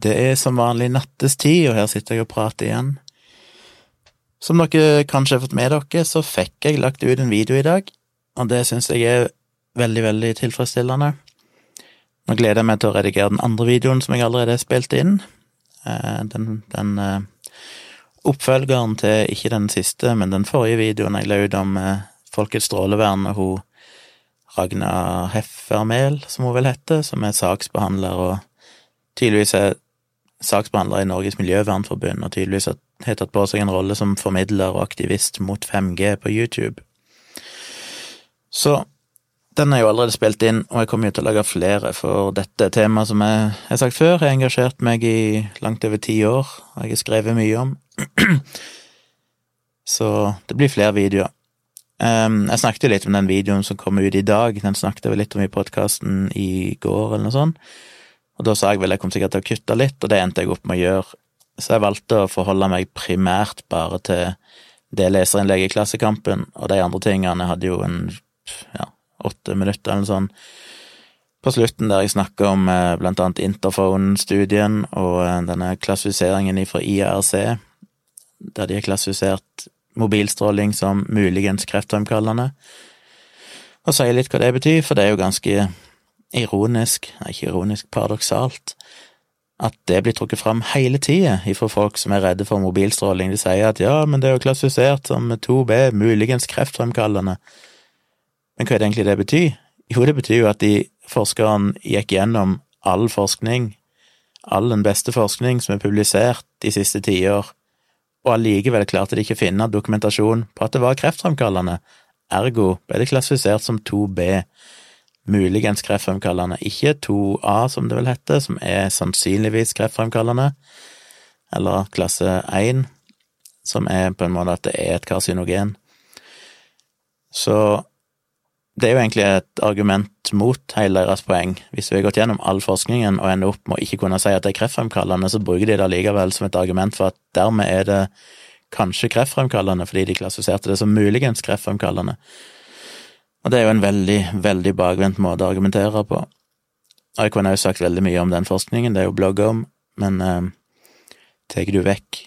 Det er som vanlig nattestid, og her sitter jeg og prater igjen. Som dere kanskje har fått med dere, så fikk jeg lagt ut en video i dag, og det syns jeg er veldig, veldig tilfredsstillende. Nå gleder jeg meg til å redigere den andre videoen som jeg allerede har spilt inn. Eh, den, den eh, oppfølgeren til ikke den siste, men den forrige videoen jeg la ut om eh, Folkets strålevern og hun Ragna Heffermel, som hun vel heter, som er saksbehandler og tydeligvis er saksbehandler i Norges Miljøvernforbund, og tydeligvis har tatt på seg en rolle som formidler og aktivist mot 5G på YouTube. Så den er jo allerede spilt inn, og jeg kommer jo til å lage flere, for dette temaet som jeg har sagt før, har engasjert meg i langt over ti år, og jeg har skrevet mye om. Så det blir flere videoer. Um, jeg snakket jo litt om den videoen som kom ut i dag, den snakket jeg vel litt om i podkasten i går, eller noe sånt. Og da sa jeg vel jeg kom sikkert til å kutte litt, og det endte jeg opp med å gjøre. Så jeg valgte å forholde meg primært bare til det leserinnlegget i Klassekampen, og de andre tingene hadde jo en ja, åtte minutter eller sånn på slutten, der jeg snakker om eh, blant annet Interphone-studien og eh, denne klassifiseringen fra IRC, der de har klassifisert mobilstråling som muligens kreftfremkallende, og sier litt hva det betyr, for det er jo ganske ironisk, ikke ironisk, paradoksalt, at det blir trukket fram hele tida ifra folk som er redde for mobilstråling. De sier at ja, men det er jo klassifisert som 2B, muligens kreftfremkallende. Men hva er det egentlig det betyr? Jo, det betyr jo at de forskerne gikk gjennom all forskning, all den beste forskning som er publisert de siste tiår, og allikevel klarte de ikke å finne dokumentasjon på at det var kreftfremkallende. Ergo ble det klassifisert som 2B muligens kreftfremkallende, ikke 2A, som det vel heter, som er sannsynligvis kreftfremkallende, eller klasse 1, som er på en måte at det er et karsinogen. Så det er jo egentlig et argument mot hele deres poeng. Hvis vi har gått gjennom all forskningen og ender opp med å ikke kunne si at det er kreftfremkallende, så bruker de det allikevel som et argument for at dermed er det kanskje kreftfremkallende, fordi de klassifiserte det som muligens kreftfremkallende. Og det er jo en veldig, veldig bakvendt måte å argumentere på. Og jeg kunne jo sagt veldig mye om den forskningen, det er jo blogger om, men eh, tar du vekk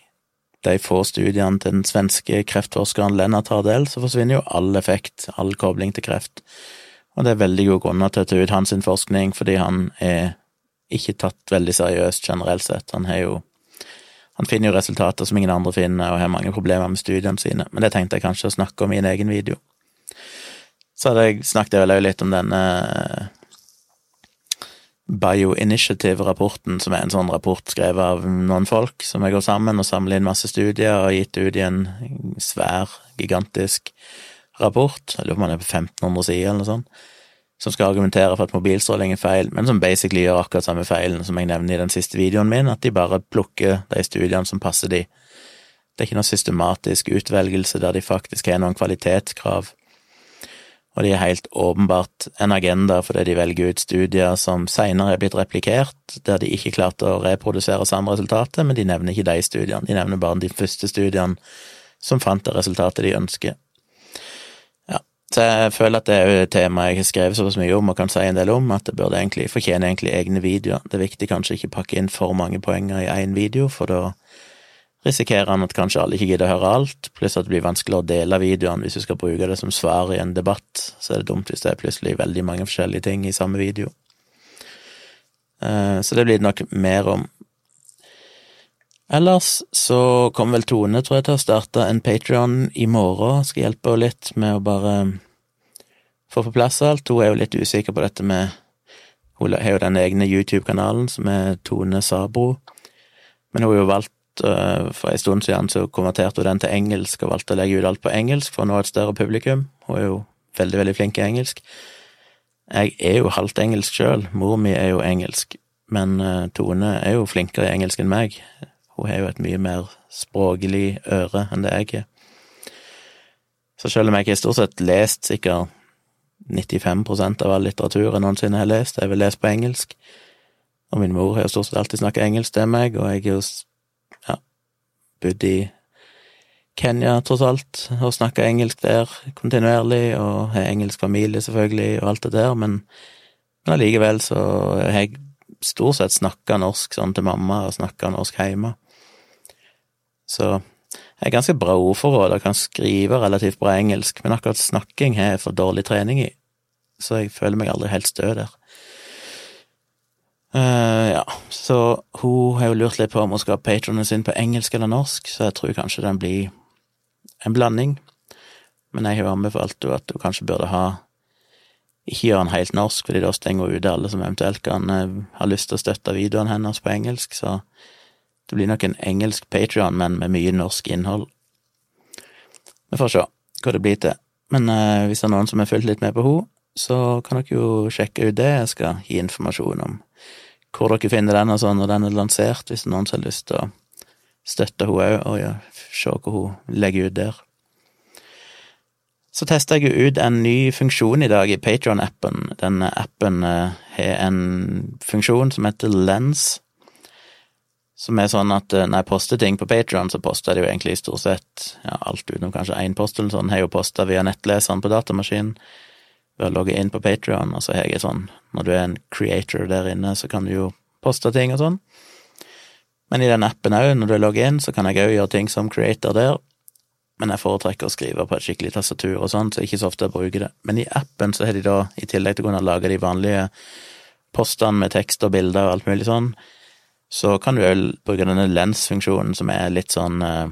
de få studiene til den svenske kreftforskeren Lennart Hardell, så forsvinner jo all effekt, all kobling til kreft. Og det er veldig gode grunner til å ta ut hans forskning, fordi han er ikke tatt veldig seriøst generelt sett. Han har jo han finner jo resultater som ingen andre finner, og har mange problemer med studiene sine, men det tenkte jeg kanskje å snakke om i en egen video. Så hadde jeg snakket vel litt om denne eh, Bioinitiative-rapporten, som er en sånn rapport skrevet av noen folk som har gått sammen og samlet inn masse studier og gitt ut i en svær, gigantisk rapport, jeg lurer på om den er på 1500 sider eller noe sånt, som skal argumentere for at mobilstråling er feil, men som basically gjør akkurat samme feilen som jeg nevner i den siste videoen min, at de bare plukker de studiene som passer de. Det er ikke noe systematisk utvelgelse der de faktisk har noen kvalitetskrav og de er helt åpenbart en agenda fordi de velger ut studier som senere er blitt replikert, der de ikke klarte å reprodusere samme resultatet, men de nevner ikke de studiene, de nevner bare de første studiene som fant det resultatet de ønsker. Ja, så jeg føler at det er et tema jeg har skrevet såpass mye om og kan si en del om, at det burde egentlig fortjene egentlig egne videoer. Det er viktig kanskje ikke pakke inn for mange poenger i én video, for da risikerer han at kanskje alle ikke gidder å høre alt, pluss at det blir vanskelig å dele videoene hvis du skal bruke det som svar i en debatt, så er det dumt hvis det er plutselig veldig mange forskjellige ting i samme video. Eh, så det blir det nok mer om. Ellers så kommer vel Tone, tror jeg, til å starte en Patrion i morgen, skal hjelpe henne litt med å bare få på plass alt. Hun er jo litt usikker på dette med Hun har jo den egne YouTube-kanalen som er Tone Sabro, men hun har jo valgt for en stund siden så konverterte hun den til engelsk og valgte å legge ut alt på engelsk for å nå et større publikum. Hun er jo veldig, veldig flink i engelsk. Jeg er jo halvt engelsk sjøl, mor mi er jo engelsk, men eh, Tone er jo flinkere i engelsk enn meg. Hun har jo et mye mer språklig øre enn det jeg er. Så selv om jeg ikke stort sett lest sikkert 95% av all litteratur jeg noensinne har lest, jeg vil lese på engelsk, og min mor har jo stort sett alltid snakket engelsk til meg, og jeg er jo bodd i Kenya, tross alt, og snakka engelsk der kontinuerlig, og har engelsk familie, selvfølgelig, og alt det der, men, allikevel så har jeg stort sett snakka norsk sånn til mamma, og snakka norsk hjemme. Så jeg er ganske bra ordforråd og kan skrive relativt bra engelsk, men akkurat snakking har jeg for dårlig trening i, så jeg føler meg aldri helt stø der. Uh, ja, så hun har jo lurt litt på om hun skal ha patronen sin på engelsk eller norsk, så jeg tror kanskje den blir en blanding. Men jeg har jo anbefalt henne at hun kanskje burde ha ikke gjøre den helt norsk, fordi da stenger hun ute alle som eventuelt kan uh, ha lyst til å støtte videoen hennes på engelsk, så det blir nok en engelsk Patrion, men med mye norsk innhold. Vi får se hva det blir til. Men uh, hvis det er noen som har fulgt litt med på henne, så kan dere jo sjekke ut det. Jeg skal gi informasjon om hvor dere finner den og sånn når den er lansert, hvis noen har lyst til å støtte henne òg, og ja, se hva hun legger ut der. Så testa jeg jo ut en ny funksjon i dag i Patron-appen. Denne appen uh, har en funksjon som heter Lens, som er sånn at uh, når jeg poster ting på Patron, så poster jeg jo egentlig stort sett ja, alt utenom kanskje én post eller sånn, har jo posta via nettleseren på datamaskinen ved å logge inn på Patrion, og så har jeg sånn når du er en creator der inne, så kan du jo poste ting og sånn. Men i den appen òg, når du logger inn, så kan jeg òg gjøre ting som creator der, men jeg foretrekker å skrive på et skikkelig tastatur og sånn, så ikke så ofte jeg bruker det. Men i appen så har de da, i tillegg til å kunne lage de vanlige postene med tekst og bilder og alt mulig sånn, så kan du òg bruke denne lens-funksjonen som er litt sånn uh,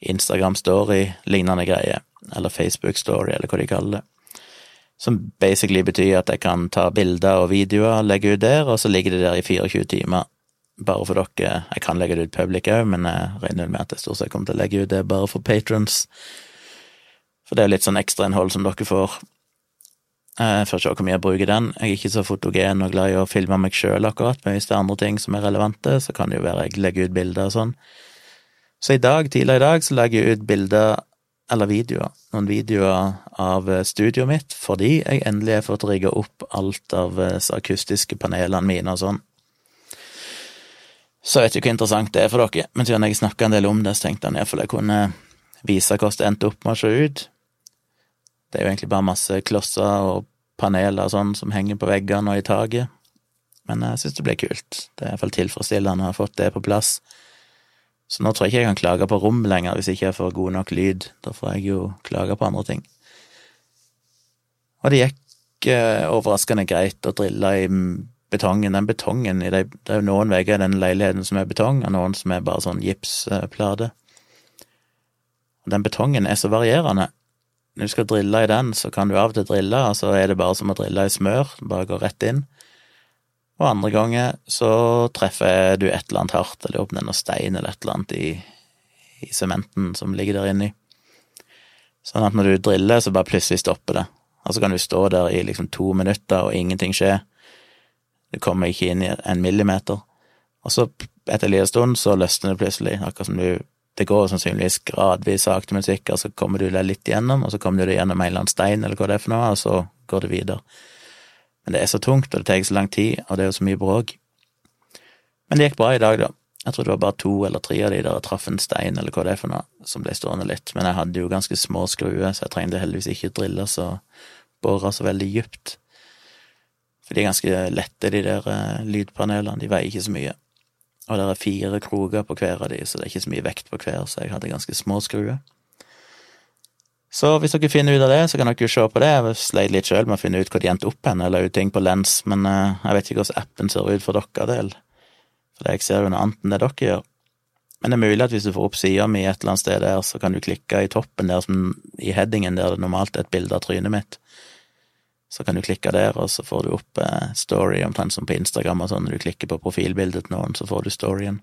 Instagram Story-lignende greie, eller Facebook Story, eller hva de kaller det. Som basically betyr at jeg kan ta bilder og videoer, legge ut der, og så ligger det der i 24 timer bare for dere. Jeg kan legge det ut public òg, men jeg regner med at jeg stort sett kommer til å legge ut det bare for patrons. For det er litt sånn ekstrainnhold som dere får. Jeg får se hvor mye jeg bruker den. Jeg er ikke så fotogen og glad i å filme meg sjøl akkurat, men hvis det er andre ting som er relevante, så kan det jo være jeg legger ut bilder og sånn. Så i dag, tidligere i dag, så legger jeg ut bilder, eller videoer, noen videoer av studioet mitt, fordi jeg endelig har fått rigga opp alt av akustiske panelene mine og sånn. Så vet du hvor interessant det er for dere, men siden jeg snakka en del om det, så tenkte jeg iallfall jeg kunne vise hvordan det endte opp med å se ut. Det er jo egentlig bare masse klosser og paneler og sånn som henger på veggene og i taket, men jeg syns det ble kult. Det er iallfall tilfredsstillende å ha fått det på plass. Så nå tror jeg ikke jeg kan klage på rom lenger hvis ikke jeg får god nok lyd. Da får jeg jo klage på andre ting. Og det gikk eh, overraskende greit å drille i betongen, den betongen de, Det er jo noen vegger i den leiligheten som er betong, og noen som er bare sånn gipsplate. Og den betongen er så varierende. Når du skal drille i den, så kan du av og til drille, og så er det bare som å drille i smør, bare gå rett inn. Og andre ganger så treffer du et eller annet hardt, eller åpner noe stein eller et eller annet i, i sementen som ligger der inni. Sånn at når du driller, så bare plutselig stopper det. Og så kan du stå der i liksom to minutter, og ingenting skjer. Du kommer ikke inn i en millimeter. Og så, etter en liten stund, så løsner det plutselig, akkurat som du Det går sannsynligvis gradvis sakte, men sikkert, så kommer du deg litt gjennom, og så kommer du deg gjennom en eller annen stein, eller hva det er for noe, og så går det videre. Men det er så tungt, og det tar så lang tid, og det er jo så mye bråk. Men det gikk bra i dag, da. Jeg tror det var bare to eller tre av de der jeg traff en stein, eller hva det er for noe, som ble stående litt. Men jeg hadde jo ganske små skruer, så jeg trengte heldigvis ikke drille så bore så veldig dypt. For de er ganske lette, de der uh, lydpanelene. De veier ikke så mye. Og det er fire kroker på hver av de, så det er ikke så mye vekt på hver, så jeg hadde ganske små skruer. Så hvis dere finner ut av det, så kan dere jo se på det. Jeg sleit litt sjøl med å finne ut hvor de endte opp hen. Ut ting på lens, men uh, jeg vet ikke hvordan appen ser ut for dere del. For jeg ser jo noe annet enn det dere gjør. Men det er mulig at hvis du får opp sida mi et eller annet sted der, så kan du klikke i toppen der som i headingen der det normalt er et bilde av trynet mitt. Så kan du klikke der, og så får du opp eh, story, omtrent som på Instagram og sånn. Når du klikker på profilbildet til noen, så får du storyen.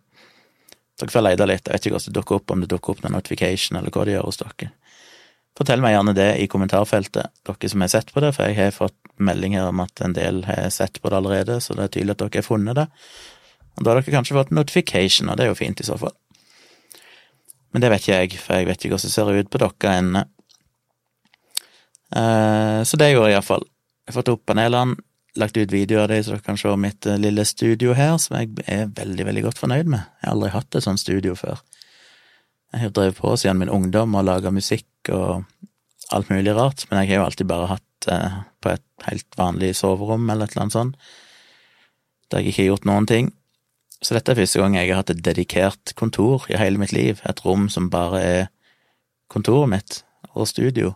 Dere får lete litt, jeg vet ikke hvordan det dukker opp, om det dukker opp noen notification, eller hva det gjør hos dere. Fortell meg gjerne det i kommentarfeltet, dere som har sett på det, for jeg har fått meldinger om at en del har sett på det allerede, så det er tydelig at dere har funnet det. Og da har dere kanskje fått notification, og det er jo fint i så fall. Men det vet ikke jeg, for jeg vet ikke hvordan det ser ut på dere ennå. Eh, så det gjorde jeg iallfall. Jeg har fått opp panelene, lagt ut videoer av dem, så dere kan se mitt eh, lille studio her, som jeg er veldig, veldig godt fornøyd med. Jeg har aldri hatt et sånt studio før. Jeg har drevet på siden min ungdom og laga musikk og alt mulig rart, men jeg har jo alltid bare hatt eh, på et helt vanlig soverom eller et eller annet sånt. der jeg ikke har gjort noen ting. Så dette er første gang jeg har hatt et dedikert kontor i hele mitt liv, et rom som bare er kontoret mitt og studio,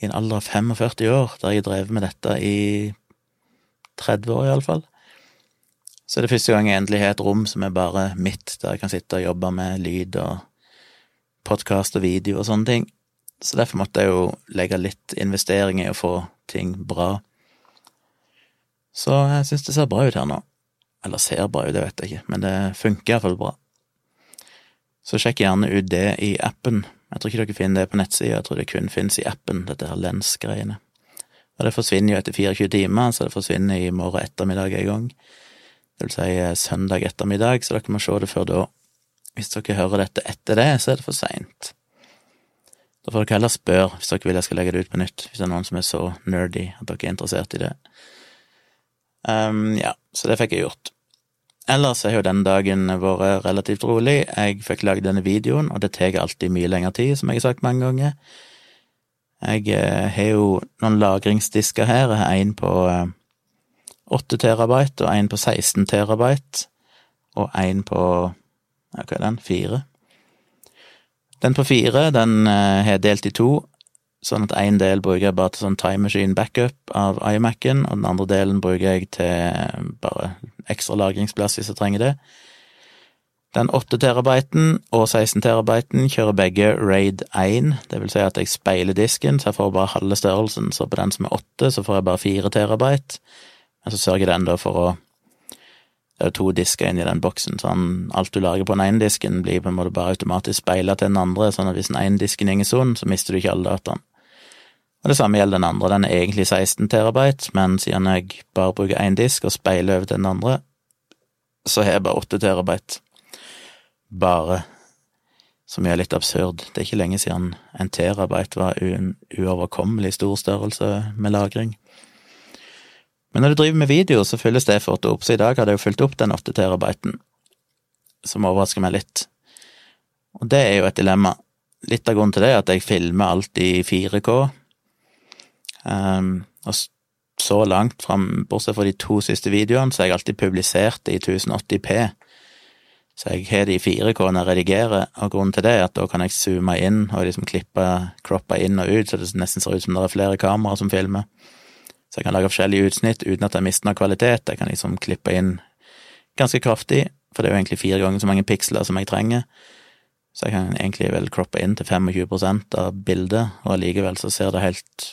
i en alder av 45 år, der jeg har drevet med dette i 30 år, iallfall. Så det er første gang jeg endelig har et rom som er bare mitt, der jeg kan sitte og jobbe med lyd og podkast og video og sånne ting. Så derfor måtte jeg jo legge litt investering i å få ting bra. Så jeg syns det ser bra ut her nå. Eller ser bra ut, det vet jeg ikke, men det funker iallfall bra. Så sjekk gjerne ut det i appen. Jeg tror ikke dere finner det på nettsida, jeg tror det kun finnes i appen, dette her lens-greiene. Og det forsvinner jo etter 24 timer, så det forsvinner i morgen ettermiddag en gang. Det vil si eh, søndag ettermiddag, så dere må se det før da. Hvis dere hører dette etter det, så er det for seint. Da får dere heller spørre hvis dere vil jeg skal legge det ut på nytt, hvis det er noen som er så nerdy at dere er interessert i det. Um, ja, så det fikk jeg gjort. Ellers har jo denne dagen vært relativt rolig. Jeg fikk lagd denne videoen, og det tar alltid mye lengre tid, som jeg har sagt mange ganger. Jeg eh, har jo noen lagringsdisker her. Jeg har en på 8 eh, terabyte og en på 16 terabyte, og en på ja, hva er den, 4? Den på 4 den eh, har jeg delt i to, sånn at én del bruker jeg bare til sånn time machine backup av iMac-en, og den andre delen bruker jeg til bare ekstra lagringsplass hvis jeg trenger det. Den 8 terabyten og 16 terabyten kjører begge RAID 1, det vil si at jeg speiler disken, så jeg får bare halve størrelsen, så på den som er 8, så får jeg bare 4 terabyte, men så sørger den da for å Det er to disker inni den boksen, sånn alt du lager på den ene disken, blir på en måte bare automatisk speila til den andre, sånn at hvis den ene disken går sånn, så mister du ikke alle dataene. Og det samme gjelder den andre, den er egentlig 16 terabyte, men siden jeg bare bruker én disk og speiler over til den andre, så har jeg bare 8 terabyte bare, som er litt absurd. Det er ikke lenge siden en terabyte var en uoverkommelig stor størrelse med lagring. Men når du driver med video, så fylles det fort opp, så i dag hadde jeg jo fylt opp den 8 terabyten, som overrasker meg litt. Og det er jo et dilemma. Litt av grunnen til det er at jeg filmer alt i 4K, um, ehm, og så langt fram, bortsett fra de to siste videoene, så har jeg alltid publisert det i 1080P. Så jeg har det i 4K når jeg redigerer, og grunnen til det er at da kan jeg zoome inn og liksom klippe, croppe inn og ut, så det nesten ser ut som det er flere kameraer som filmer. Så jeg kan lage forskjellige utsnitt uten at jeg mister noe kvalitet. Jeg kan liksom klippe inn ganske kraftig, for det er jo egentlig fire ganger så mange piksler som jeg trenger. Så jeg kan egentlig vel croppe inn til 25% av bildet, og allikevel så ser det helt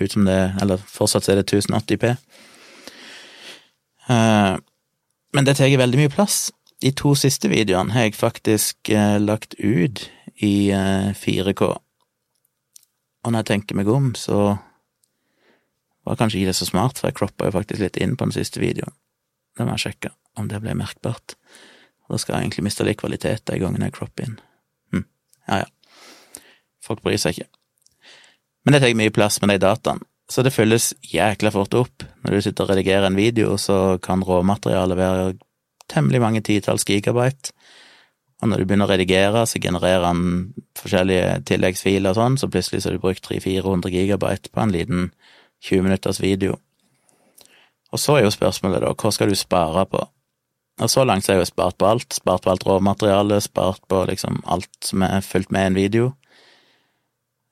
ut som det Eller fortsatt er det 1080P. Uh, men det tar veldig mye plass. De to siste videoene har jeg faktisk eh, lagt ut i eh, 4K. Og når jeg tenker meg om, så var kanskje ikke det så smart, for jeg kroppa jo faktisk litt inn på den siste videoen. Da må jeg sjekke om det ble merkbart. Da skal jeg egentlig miste litt kvalitet de gangene jeg cropper inn. Hm. Ja, ja. Folk bryr seg ikke. Men det tar mye plass med de dataene, så det fylles jækla fort opp. Når du sitter og redigerer en video, så kan råmaterialet være temmelig mange titalls gigabyte. Og når du begynner å redigere, så genererer han forskjellige tilleggsfiler og sånn, så plutselig så har du brukt 300-400 gigabyte på en liten 20 minutters video. Og så er jo spørsmålet, da, hva skal du spare på? Og så langt så har jeg jo spart på alt. Spart på alt råmateriale, spart på liksom alt som er fulgt med i en video.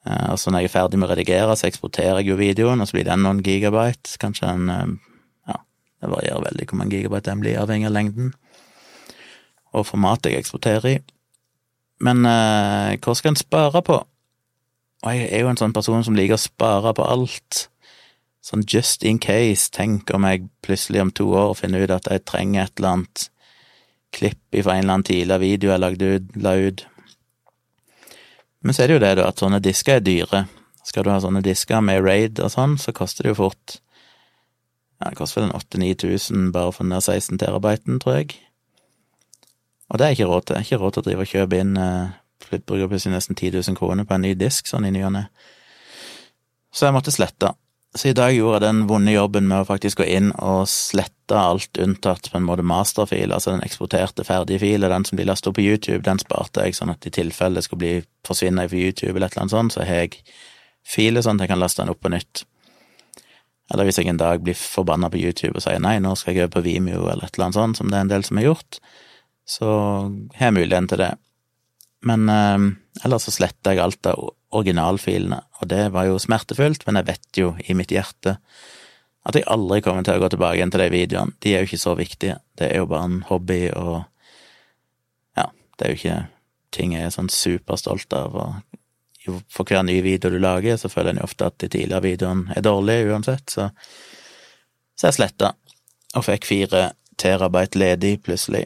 Eh, og så når jeg er ferdig med å redigere, så eksporterer jeg jo videoen, og så blir den noen gigabyte, kanskje en Ja, det varierer veldig hvor mange gigabyte den blir, avhengig av lengden og formatet jeg eksporterer i. Men eh, hva skal en spare på? Og jeg er jo en sånn person som liker å spare på alt. Sånn just in case. Tenk om jeg plutselig om to år finner ut at jeg trenger et eller annet klipp fra en eller annen tidligere video jeg lagde ut, la ut. Men så er det jo det, da, at sånne disker er dyre. Skal du ha sånne disker med raid og sånn, så koster det jo fort ja, det koster vel en 8000-9000 bare for den der 16 terabyten, tror jeg. Og det er ikke råd til. Det er ikke råd til å drive og kjøpe inn eh, Bruker plutselig nesten 10 000 kroner på en ny disk sånn i ny og ne. Så jeg måtte slette. Så i dag gjorde jeg den vonde jobben med å faktisk gå inn og slette alt unntatt på en måte masterfil, altså den eksporterte ferdige filen, den som blir lastet opp på YouTube, den sparte jeg sånn at i tilfelle det skulle bli forsvinne fra YouTube eller et eller annet sånt, så har jeg filer sånn at jeg kan laste den opp på nytt. Eller hvis jeg en dag blir forbanna på YouTube og sier nei, nå skal jeg over på Vimeo eller et eller annet sånt, som det er en del som har gjort, så har jeg muligheten til det. Men eh, ellers så sletter jeg alt av originalfilene, og det var jo smertefullt, men jeg vet jo i mitt hjerte at jeg aldri kommer til å gå tilbake igjen til de videoene. De er jo ikke så viktige. Det er jo bare en hobby, og ja, det er jo ikke ting jeg er sånn superstolt av, og for hver ny video du lager, så føler en jo ofte at de tidligere videoene er dårlige uansett, så, så jeg sletta, og fikk fire terabyte ledig plutselig.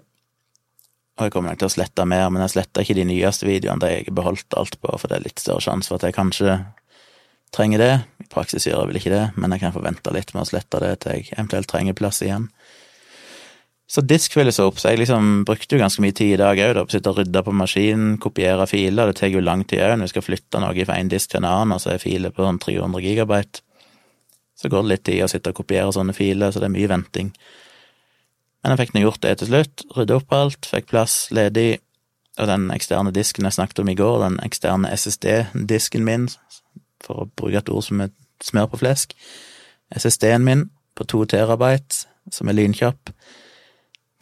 Og jeg kommer nok til å slette mer, men jeg sletter ikke de nyeste videoene, der jeg beholdt alt på, for det er litt større sjanse for at jeg kanskje trenger det. I praksis gjør jeg vel ikke det, men jeg kan forvente litt med å slette det til jeg eventuelt trenger plass igjen. Så disk fylles opp, så jeg liksom brukte jo ganske mye tid i dag òg, å sitte og rydde på maskinen, kopiere filer, det tar jo lang tid òg når vi skal flytte noe fra en disk til en annen, og så er filer på sånn 300 gigabyte. Så går det litt tid å sitte og kopiere sånne filer, så det er mye venting. Men jeg fikk nå gjort det til slutt, rydda opp alt, fikk plass ledig, og den eksterne disken jeg snakket om i går, den eksterne SSD-disken min, for å bruke et ord som er smør på flesk, SSD-en min på to terabyte, som er lynkjapp,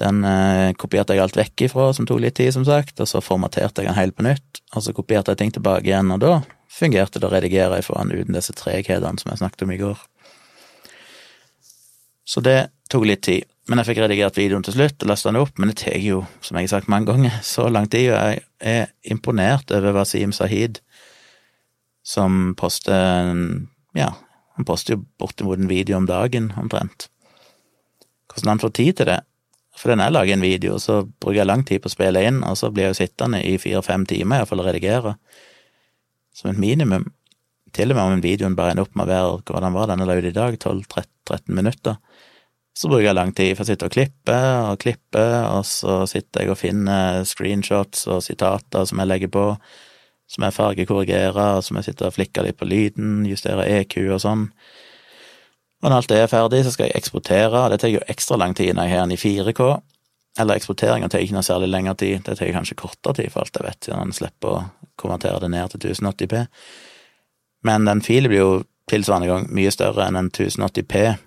den eh, kopierte jeg alt vekk ifra, som tok litt tid, som sagt, og så formaterte jeg den helt på nytt, og så kopierte jeg ting tilbake igjen, og da fungerte det å redigere ifra den uten disse treghetene som jeg snakket om i går. Så det tok litt tid, men jeg fikk redigert videoen til slutt og lasta den opp, men det tar jo, som jeg har sagt mange ganger, så lang tid, og jeg er imponert over Wasim Sahid, som poster ja, han poster jo bortimot en video om dagen, omtrent. Hvordan han får tid til det, for når jeg lager en video, så bruker jeg lang tid på å spille inn, og så blir jeg jo sittende i fire-fem timer iallfall og redigere. Som et minimum. Til og med om videoen bare ender opp med å være hvordan var den la ut i dag, 12-13 minutter. Så bruker jeg lang tid for å sitte og klippe og klippe, og så sitter jeg og finner screenshots og sitater som jeg legger på, som jeg fargekorrigerer, og som jeg sitter og flikker litt på lyden, justerer EQ og sånn. Og når alt det er ferdig, så skal jeg eksportere, det tar jo ekstra lang tid når jeg har den i 4K. Eller eksporteringa tar ikke noe særlig lengre tid, det tar kanskje kortere tid, for alt jeg vet, siden en slipper å konvertere det ned til 1080P. Men den filen blir jo tilsvarende gang mye større enn en 1080P-fil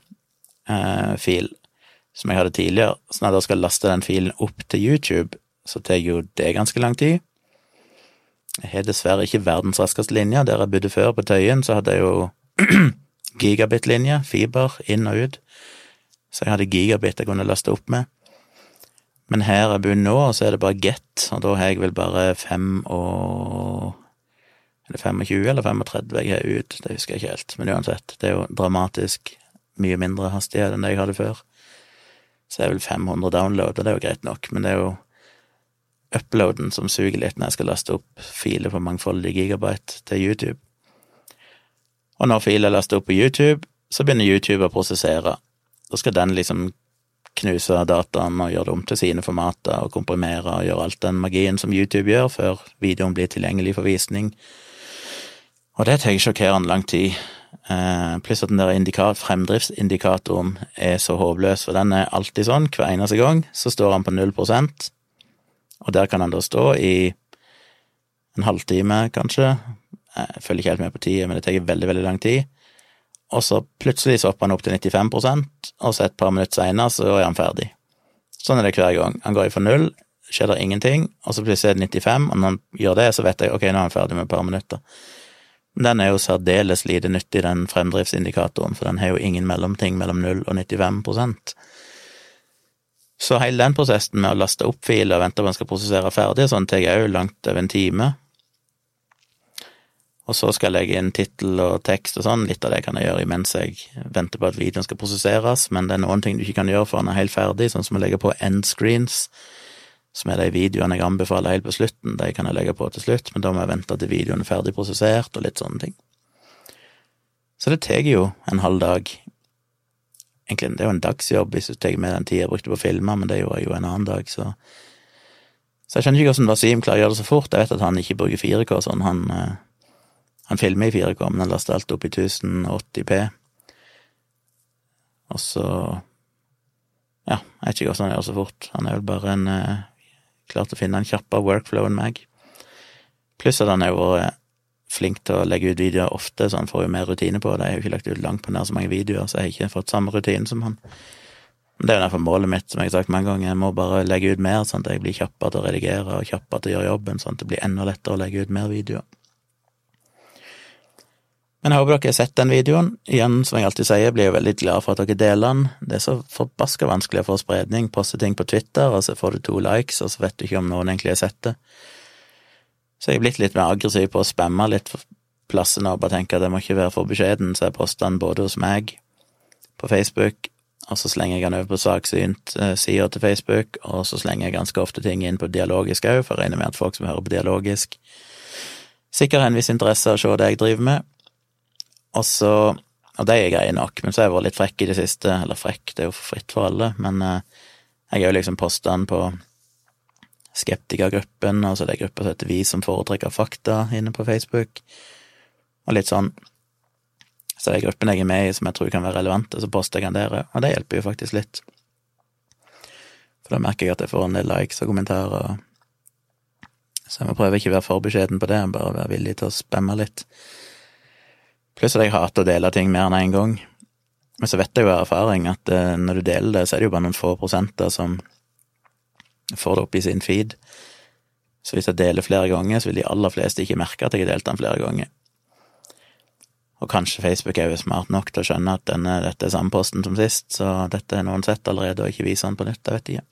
eh, som jeg hadde tidligere. Så når jeg da skal laste den filen opp til YouTube, så tar jo det ganske lang tid. Jeg har dessverre ikke verdens raskeste linje. Der jeg bodde før, på Tøyen, så hadde jeg jo gigabit-linje, fiber, inn og ut. Så jeg hadde gigabit jeg kunne laste opp med. Men her jeg bor nå, så er det bare get, og da har jeg vel bare fem og Er det 25 eller 35 jeg har ut? Det husker jeg ikke helt, men uansett, det er jo dramatisk mye mindre hastighet enn det jeg hadde før. Så det er vel 500 download, og det er jo greit nok, men det er jo uploaden som suger litt når jeg skal laste opp filer på mangfoldige gigabyte til YouTube. Og når filer er lastet opp på YouTube, så begynner YouTube å prosessere. Da skal den liksom knuse dataen og gjøre det om til sine formater og komprimere og gjøre alt den magien som YouTube gjør, før videoen blir tilgjengelig for visning. Og det tar sjokkerende lang tid. Eh, pluss at den der indikat, fremdriftsindikatoren er så håpløs, for den er alltid sånn. Hver eneste gang så står han på null prosent, og der kan han da stå i en halvtime, kanskje, jeg følger ikke helt med på tida, men det tar veldig, veldig lang tid. Og så plutselig så hopper han opp til 95% og så et par minutter seinere så er han ferdig. Sånn er det hver gang. Han går ifra null, skjer det ingenting, og så plutselig er det 95, og når han gjør det, så vet jeg ok, nå er han ferdig med et par minutter. Den er jo særdeles lite nyttig, den fremdriftsindikatoren, for den har jo ingen mellomting mellom 0 og 95% Så hele den prosessen med å laste opp filer og vente på at den skal prosessere ferdig, sånn tar jeg òg langt over en time. Og så skal jeg legge inn tittel og tekst og sånn. Litt av det kan jeg gjøre imens jeg venter på at videoen skal prosesseres, men det er noen ting du ikke kan gjøre før den er helt ferdig, sånn som å legge på endscreens, som er de videoene jeg anbefaler helt på slutten. De kan jeg legge på til slutt, men da må jeg vente til videoen er ferdig prosessert, og litt sånne ting. Så det tar jo en halv dag. Egentlig, det er jo en dagsjobb hvis du tar med den tida jeg brukte på å filme, men det gjorde jeg jo en annen dag, så Så jeg skjønner ikke hvordan Wasim klarer å gjøre det så fort. Jeg vet at han ikke bruker 4K sånn, han eh, han filmer i 4K, men han laster alt opp i 1080P. Og så Ja, jeg vet ikke hvordan han gjør det så fort. Han er vel bare en eh, Klart å finne en kjappere workflow enn meg. Pluss at han har vært flink til å legge ut videoer ofte, så han får jo mer rutine på det. Jeg har jo ikke lagt ut langt på nær så mange videoer, så jeg har ikke fått samme rutine som han. Men det er jo derfor målet mitt, som jeg har sagt mange ganger, jeg må bare legge ut mer, sånn at jeg blir kjappere til å redigere og kjappere til å gjøre jobben, sånn at det blir enda lettere å legge ut mer videoer. Men jeg håper dere har sett den videoen. Igjen, som jeg alltid sier, blir jeg veldig glad for at dere deler den. Det er så forbaska vanskelig å få spredning. Poste ting på Twitter, og så får du to likes, og så vet du ikke om noen egentlig har sett det. Så jeg er blitt litt mer aggressiv på å spamme litt plassene og bare tenke at jeg må ikke være for beskjeden, så jeg poster den både hos meg, på Facebook, og så slenger jeg den over på saksynt-sida til Facebook, og så slenger jeg ganske ofte ting inn på dialogisk òg, for jeg regner med at folk som hører på dialogisk, sikkert har en viss interesse av å se det jeg driver med. Og så Og de er greie nok, men så har jeg vært litt frekk i det siste. Eller frekk, det er jo fritt for alle, men eh, jeg har jo liksom posta den på skeptikergruppen, altså det er gruppa som heter Vi som foretrekker fakta, inne på Facebook, og litt sånn. Så det er gruppen jeg er med i som jeg tror kan være relevante, så poster jeg den der, og det hjelper jo faktisk litt. For da merker jeg at jeg får en del likes og kommentarer, så jeg må prøve ikke å være for beskjeden på det, bare være villig til å spamme litt. Pluss at jeg hater å dele ting mer enn én en gang. Men så vet jeg jo av erfaring at eh, når du deler det, så er det jo bare noen få prosenter som får det opp i sin feed. Så hvis jeg deler flere ganger, så vil de aller fleste ikke merke at jeg har delt den flere ganger. Og kanskje Facebook er jo smart nok til å skjønne at denne, dette er samme posten som sist, så dette har noen sett allerede, og ikke viser den på nytt, jeg vet ikke.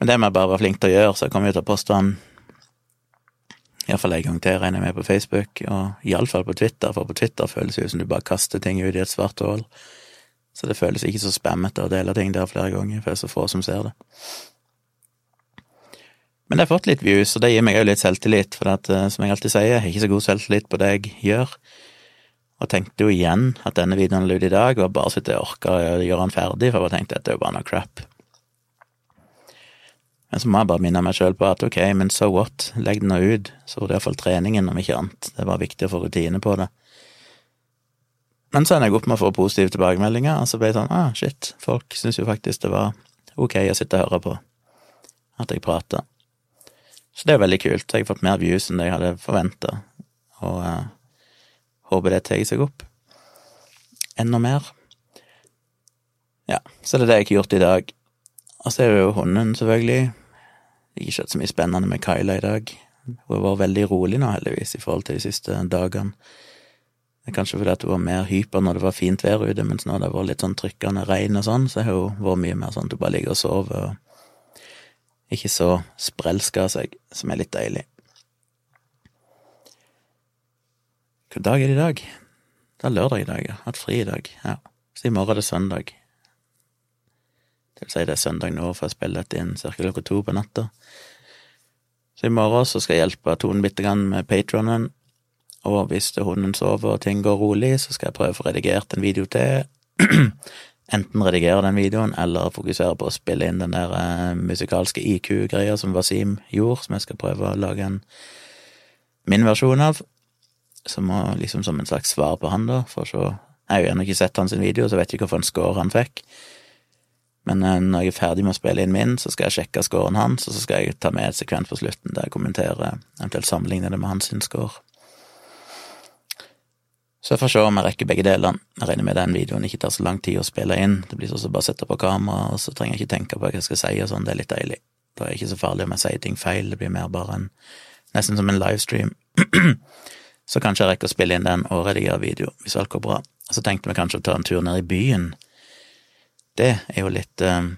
Men det må jeg bare være flink til å gjøre, så jeg kommer jo til å poste den Iallfall en gang til, regner jeg med, på Facebook, og iallfall på Twitter, for på Twitter føles det jo som du bare kaster ting ut i et svart hull. Så det føles ikke så spammete å dele ting der flere ganger, for det er så få som ser det. Men det har fått litt views, og det gir meg òg litt selvtillit, for at, eh, som jeg alltid sier, jeg har ikke så god selvtillit på det jeg gjør. Og tenkte jo igjen at denne videoen la ut i dag, var bare så og orka å gjøre den ferdig, for jeg bare tenkte at det er jo bare noe crap. Men så må jeg bare minne meg sjøl på at ok, men so what, legg den nå ut, så var det iallfall treningen, om ikke annet. Det var viktig å få rutine på det. Men så ender jeg opp med å få positive tilbakemeldinger, og så ble jeg sånn ah, shit, folk syns jo faktisk det var ok å sitte og høre på at jeg prater. Så det er veldig kult. Jeg har fått mer views enn det jeg hadde forventa, og uh, håper det tar seg opp enda mer. Ja, så det er det jeg har gjort i dag. Og så er det jo hunden, selvfølgelig. Ikke skjedd så mye spennende med Kyla i dag. Hun har vært veldig rolig nå, heldigvis, i forhold til de siste dagene. Det er kanskje fordi at hun var mer hyper når det var fint vær ute, mens nå det har vært litt sånn trykkende regn og sånn, så har hun vært mye mer sånn at hun bare ligger og sover og ikke så sprelska av seg, som er litt deilig. Hvilken dag er det i dag? Det er lørdag i dag, ja. Hatt fri i dag. Ja. Så i morgen er det søndag. Det vil si det er søndag nå, for jeg spiller dette inn ca. klokka to på natta. Så i morgen så skal jeg hjelpe Tone bitte grann med patronen, og hvis hunden sover og ting går rolig, så skal jeg prøve å få redigert en video til. Enten redigere den videoen, eller fokusere på å spille inn den der uh, musikalske IQ-greia som Wasim gjorde, som jeg skal prøve å lage en min versjon av. Som, liksom som en slags svar på han, da, for så Jeg har jo ennå ikke sett hans video, så vet jeg ikke hvilken score han fikk. Men eh, når jeg er ferdig med å spille inn min, så skal jeg sjekke scoren hans, og så skal jeg ta med et sekvent på slutten der jeg kommenterer, eventuelt sammenligne det med hans score. Så jeg får se om jeg rekker begge delene. Jeg regner med den videoen ikke tar så lang tid å spille inn. Det blir sånn som bare sette på kamera, og så trenger jeg ikke tenke på hva jeg skal si og sånn, det er litt deilig. Da er det ikke så farlig om jeg sier ting feil, det blir mer bare en Nesten som en livestream. så kanskje jeg rekker å spille inn den og redigere video, hvis alt går bra. Så tenkte vi kanskje å ta en tur ned i byen det er jo litt eh,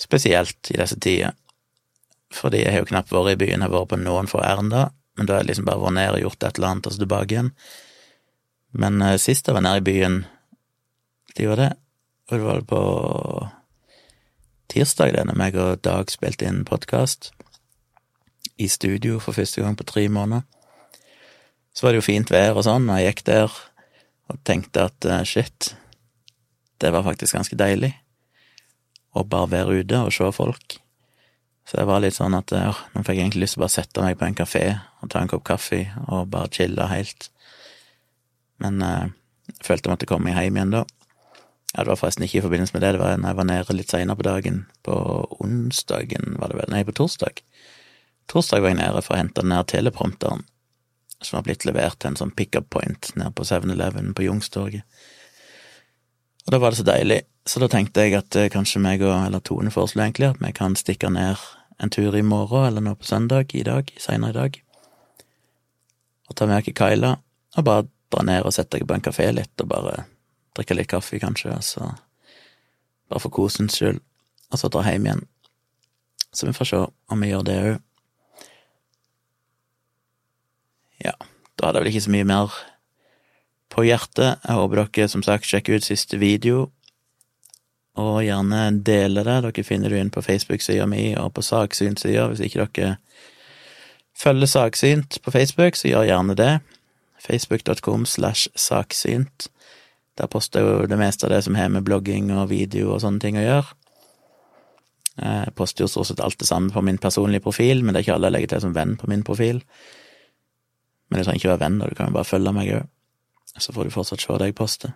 spesielt i disse tider. Fordi jeg har jo knapt vært i byen, jeg har vært på noen få ærender, men da har jeg liksom bare vært ned og gjort et eller annet, og så tilbake igjen. Men eh, sist jeg var nede i byen, de var det, og det var på tirsdag, det, når meg og Dag spilte inn podkast i studio for første gang på tre måneder. Så var det jo fint vær og sånn, og jeg gikk der og tenkte at uh, shit, det var faktisk ganske deilig. Å bare være ute og se folk. Så jeg var litt sånn at ja, nå fikk jeg egentlig lyst til å bare sette meg på en kafé og ta en kopp kaffe og bare chille helt. Men eh, jeg følte jeg måtte komme meg hjem igjen da. Ja, det var forresten ikke i forbindelse med det, det var når jeg var nede litt seinere på dagen. På onsdagen, var det vel? Nei, på torsdag. Torsdag var jeg nede for å hente den her teleprompteren. som har blitt levert til en sånn pickup point nede på 7-Eleven på Youngstorget. Og da var det så deilig, så da tenkte jeg at eh, kanskje meg og, eller Tone foreslo egentlig, at vi kan stikke ned en tur i morgen eller nå på søndag i dag, senere i dag, og ta med oss Kaila og bare dra ned og sette deg på en kafé litt, og bare drikke litt kaffe, kanskje, og så bare for kosens skyld, og så dra hjem igjen. Så vi får se om vi gjør det òg. Ja, da hadde jeg vel ikke så mye mer på hjertet. Jeg håper dere som sagt sjekker ut siste video, og gjerne deler det. Dere finner det inn på Facebook-sida mi og på Saksyn-sida. Hvis ikke dere følger Saksynt på Facebook, så gjør gjerne det. Facebook.com slash saksynt. Der poster jeg jo det meste av det som har med blogging og video og sånne ting å gjøre. Jeg poster jo stort sett alt det samme på min personlige profil, men det er ikke alle jeg legger til som venn på min profil. Men det trenger ikke være venn, og du kan jo bare følge meg òg. Så får du fortsatt se det jeg poster.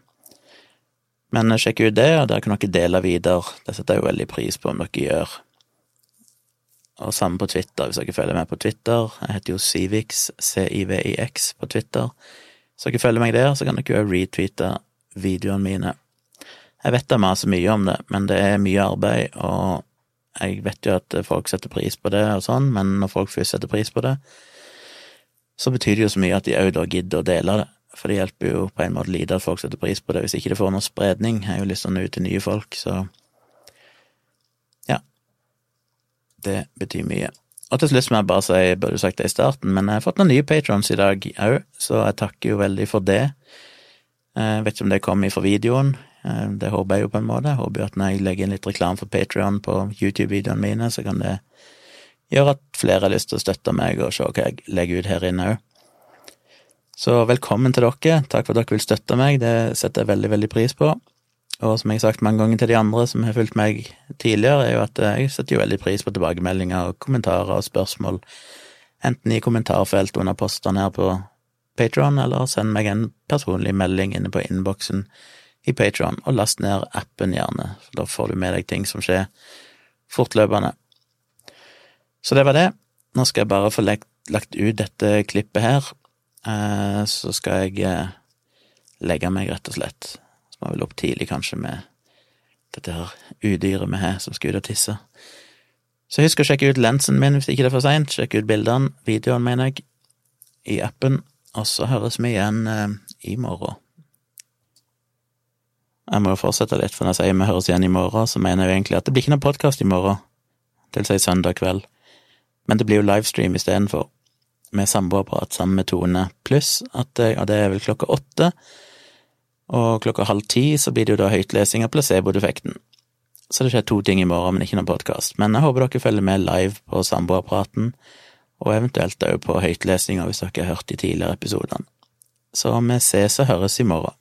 Men sjekk ut det, og der kan dere dele videre. Det setter jeg jo veldig pris på om dere gjør. Og samme på Twitter, hvis dere følger med på Twitter. Jeg heter jo Civix, C-I-V-I-X, på Twitter. Så dere følger meg der, så kan dere jo retweete videoene mine. Jeg vet da maser mye om det, men det er mye arbeid, og jeg vet jo at folk setter pris på det og sånn, men når folk først setter pris på det, så betyr det jo så mye at de òg da gidder å dele det. For det hjelper jo på en måte lite at folk setter pris på det, hvis ikke det får noen spredning. Jeg har jo å nå ut til nye folk, så ja. Det betyr mye. Og til slutt må jeg bare si, jeg burde sagt det i starten, men jeg har fått noen nye patrons i dag òg, så jeg takker jo veldig for det. Jeg vet ikke om det kom fra videoen, det håper jeg jo på en måte. Jeg håper jo at når jeg legger inn litt reklame for Patrion på YouTube-videoene mine, så kan det gjøre at flere har lyst til å støtte meg og se hva jeg legger ut her inne òg. Så velkommen til dere. Takk for at dere vil støtte meg, det setter jeg veldig, veldig pris på. Og som jeg har sagt mange ganger til de andre som har fulgt meg tidligere, er jo at jeg setter jo veldig pris på tilbakemeldinger og kommentarer og spørsmål, enten i kommentarfelt under postene her på Patron, eller send meg en personlig melding inne på innboksen i Patron, og last ned appen gjerne, for da får du med deg ting som skjer fortløpende. Så det var det. Nå skal jeg bare få lagt, ut dette klippet her, Eh, så skal jeg eh, legge meg, rett og slett. Så må jeg vel opp tidlig, kanskje, med dette her udyret vi har som skal ut og tisse. Så husk å sjekke ut lensen min hvis ikke det er for seint. Sjekk ut bildene, videoen, mener jeg, i appen. Og så høres vi igjen eh, i morgen. Jeg må jo fortsette litt, for når jeg sier vi høres igjen i morgen, så mener jeg jo egentlig at det blir ikke noen podkast i morgen, til si søndag kveld, men det blir jo livestream istedenfor med samboerprat sammen med Tone, pluss at ja, det er vel klokka åtte, og klokka halv ti så blir det jo da høytlesing av placebo-defekten. Så det skjer to ting i morgen, men ikke noen podkast. Men jeg håper dere følger med live på samboerpraten, og eventuelt òg på høytlesinga hvis dere har hørt de tidligere episodene. Så vi ses og høres i morgen.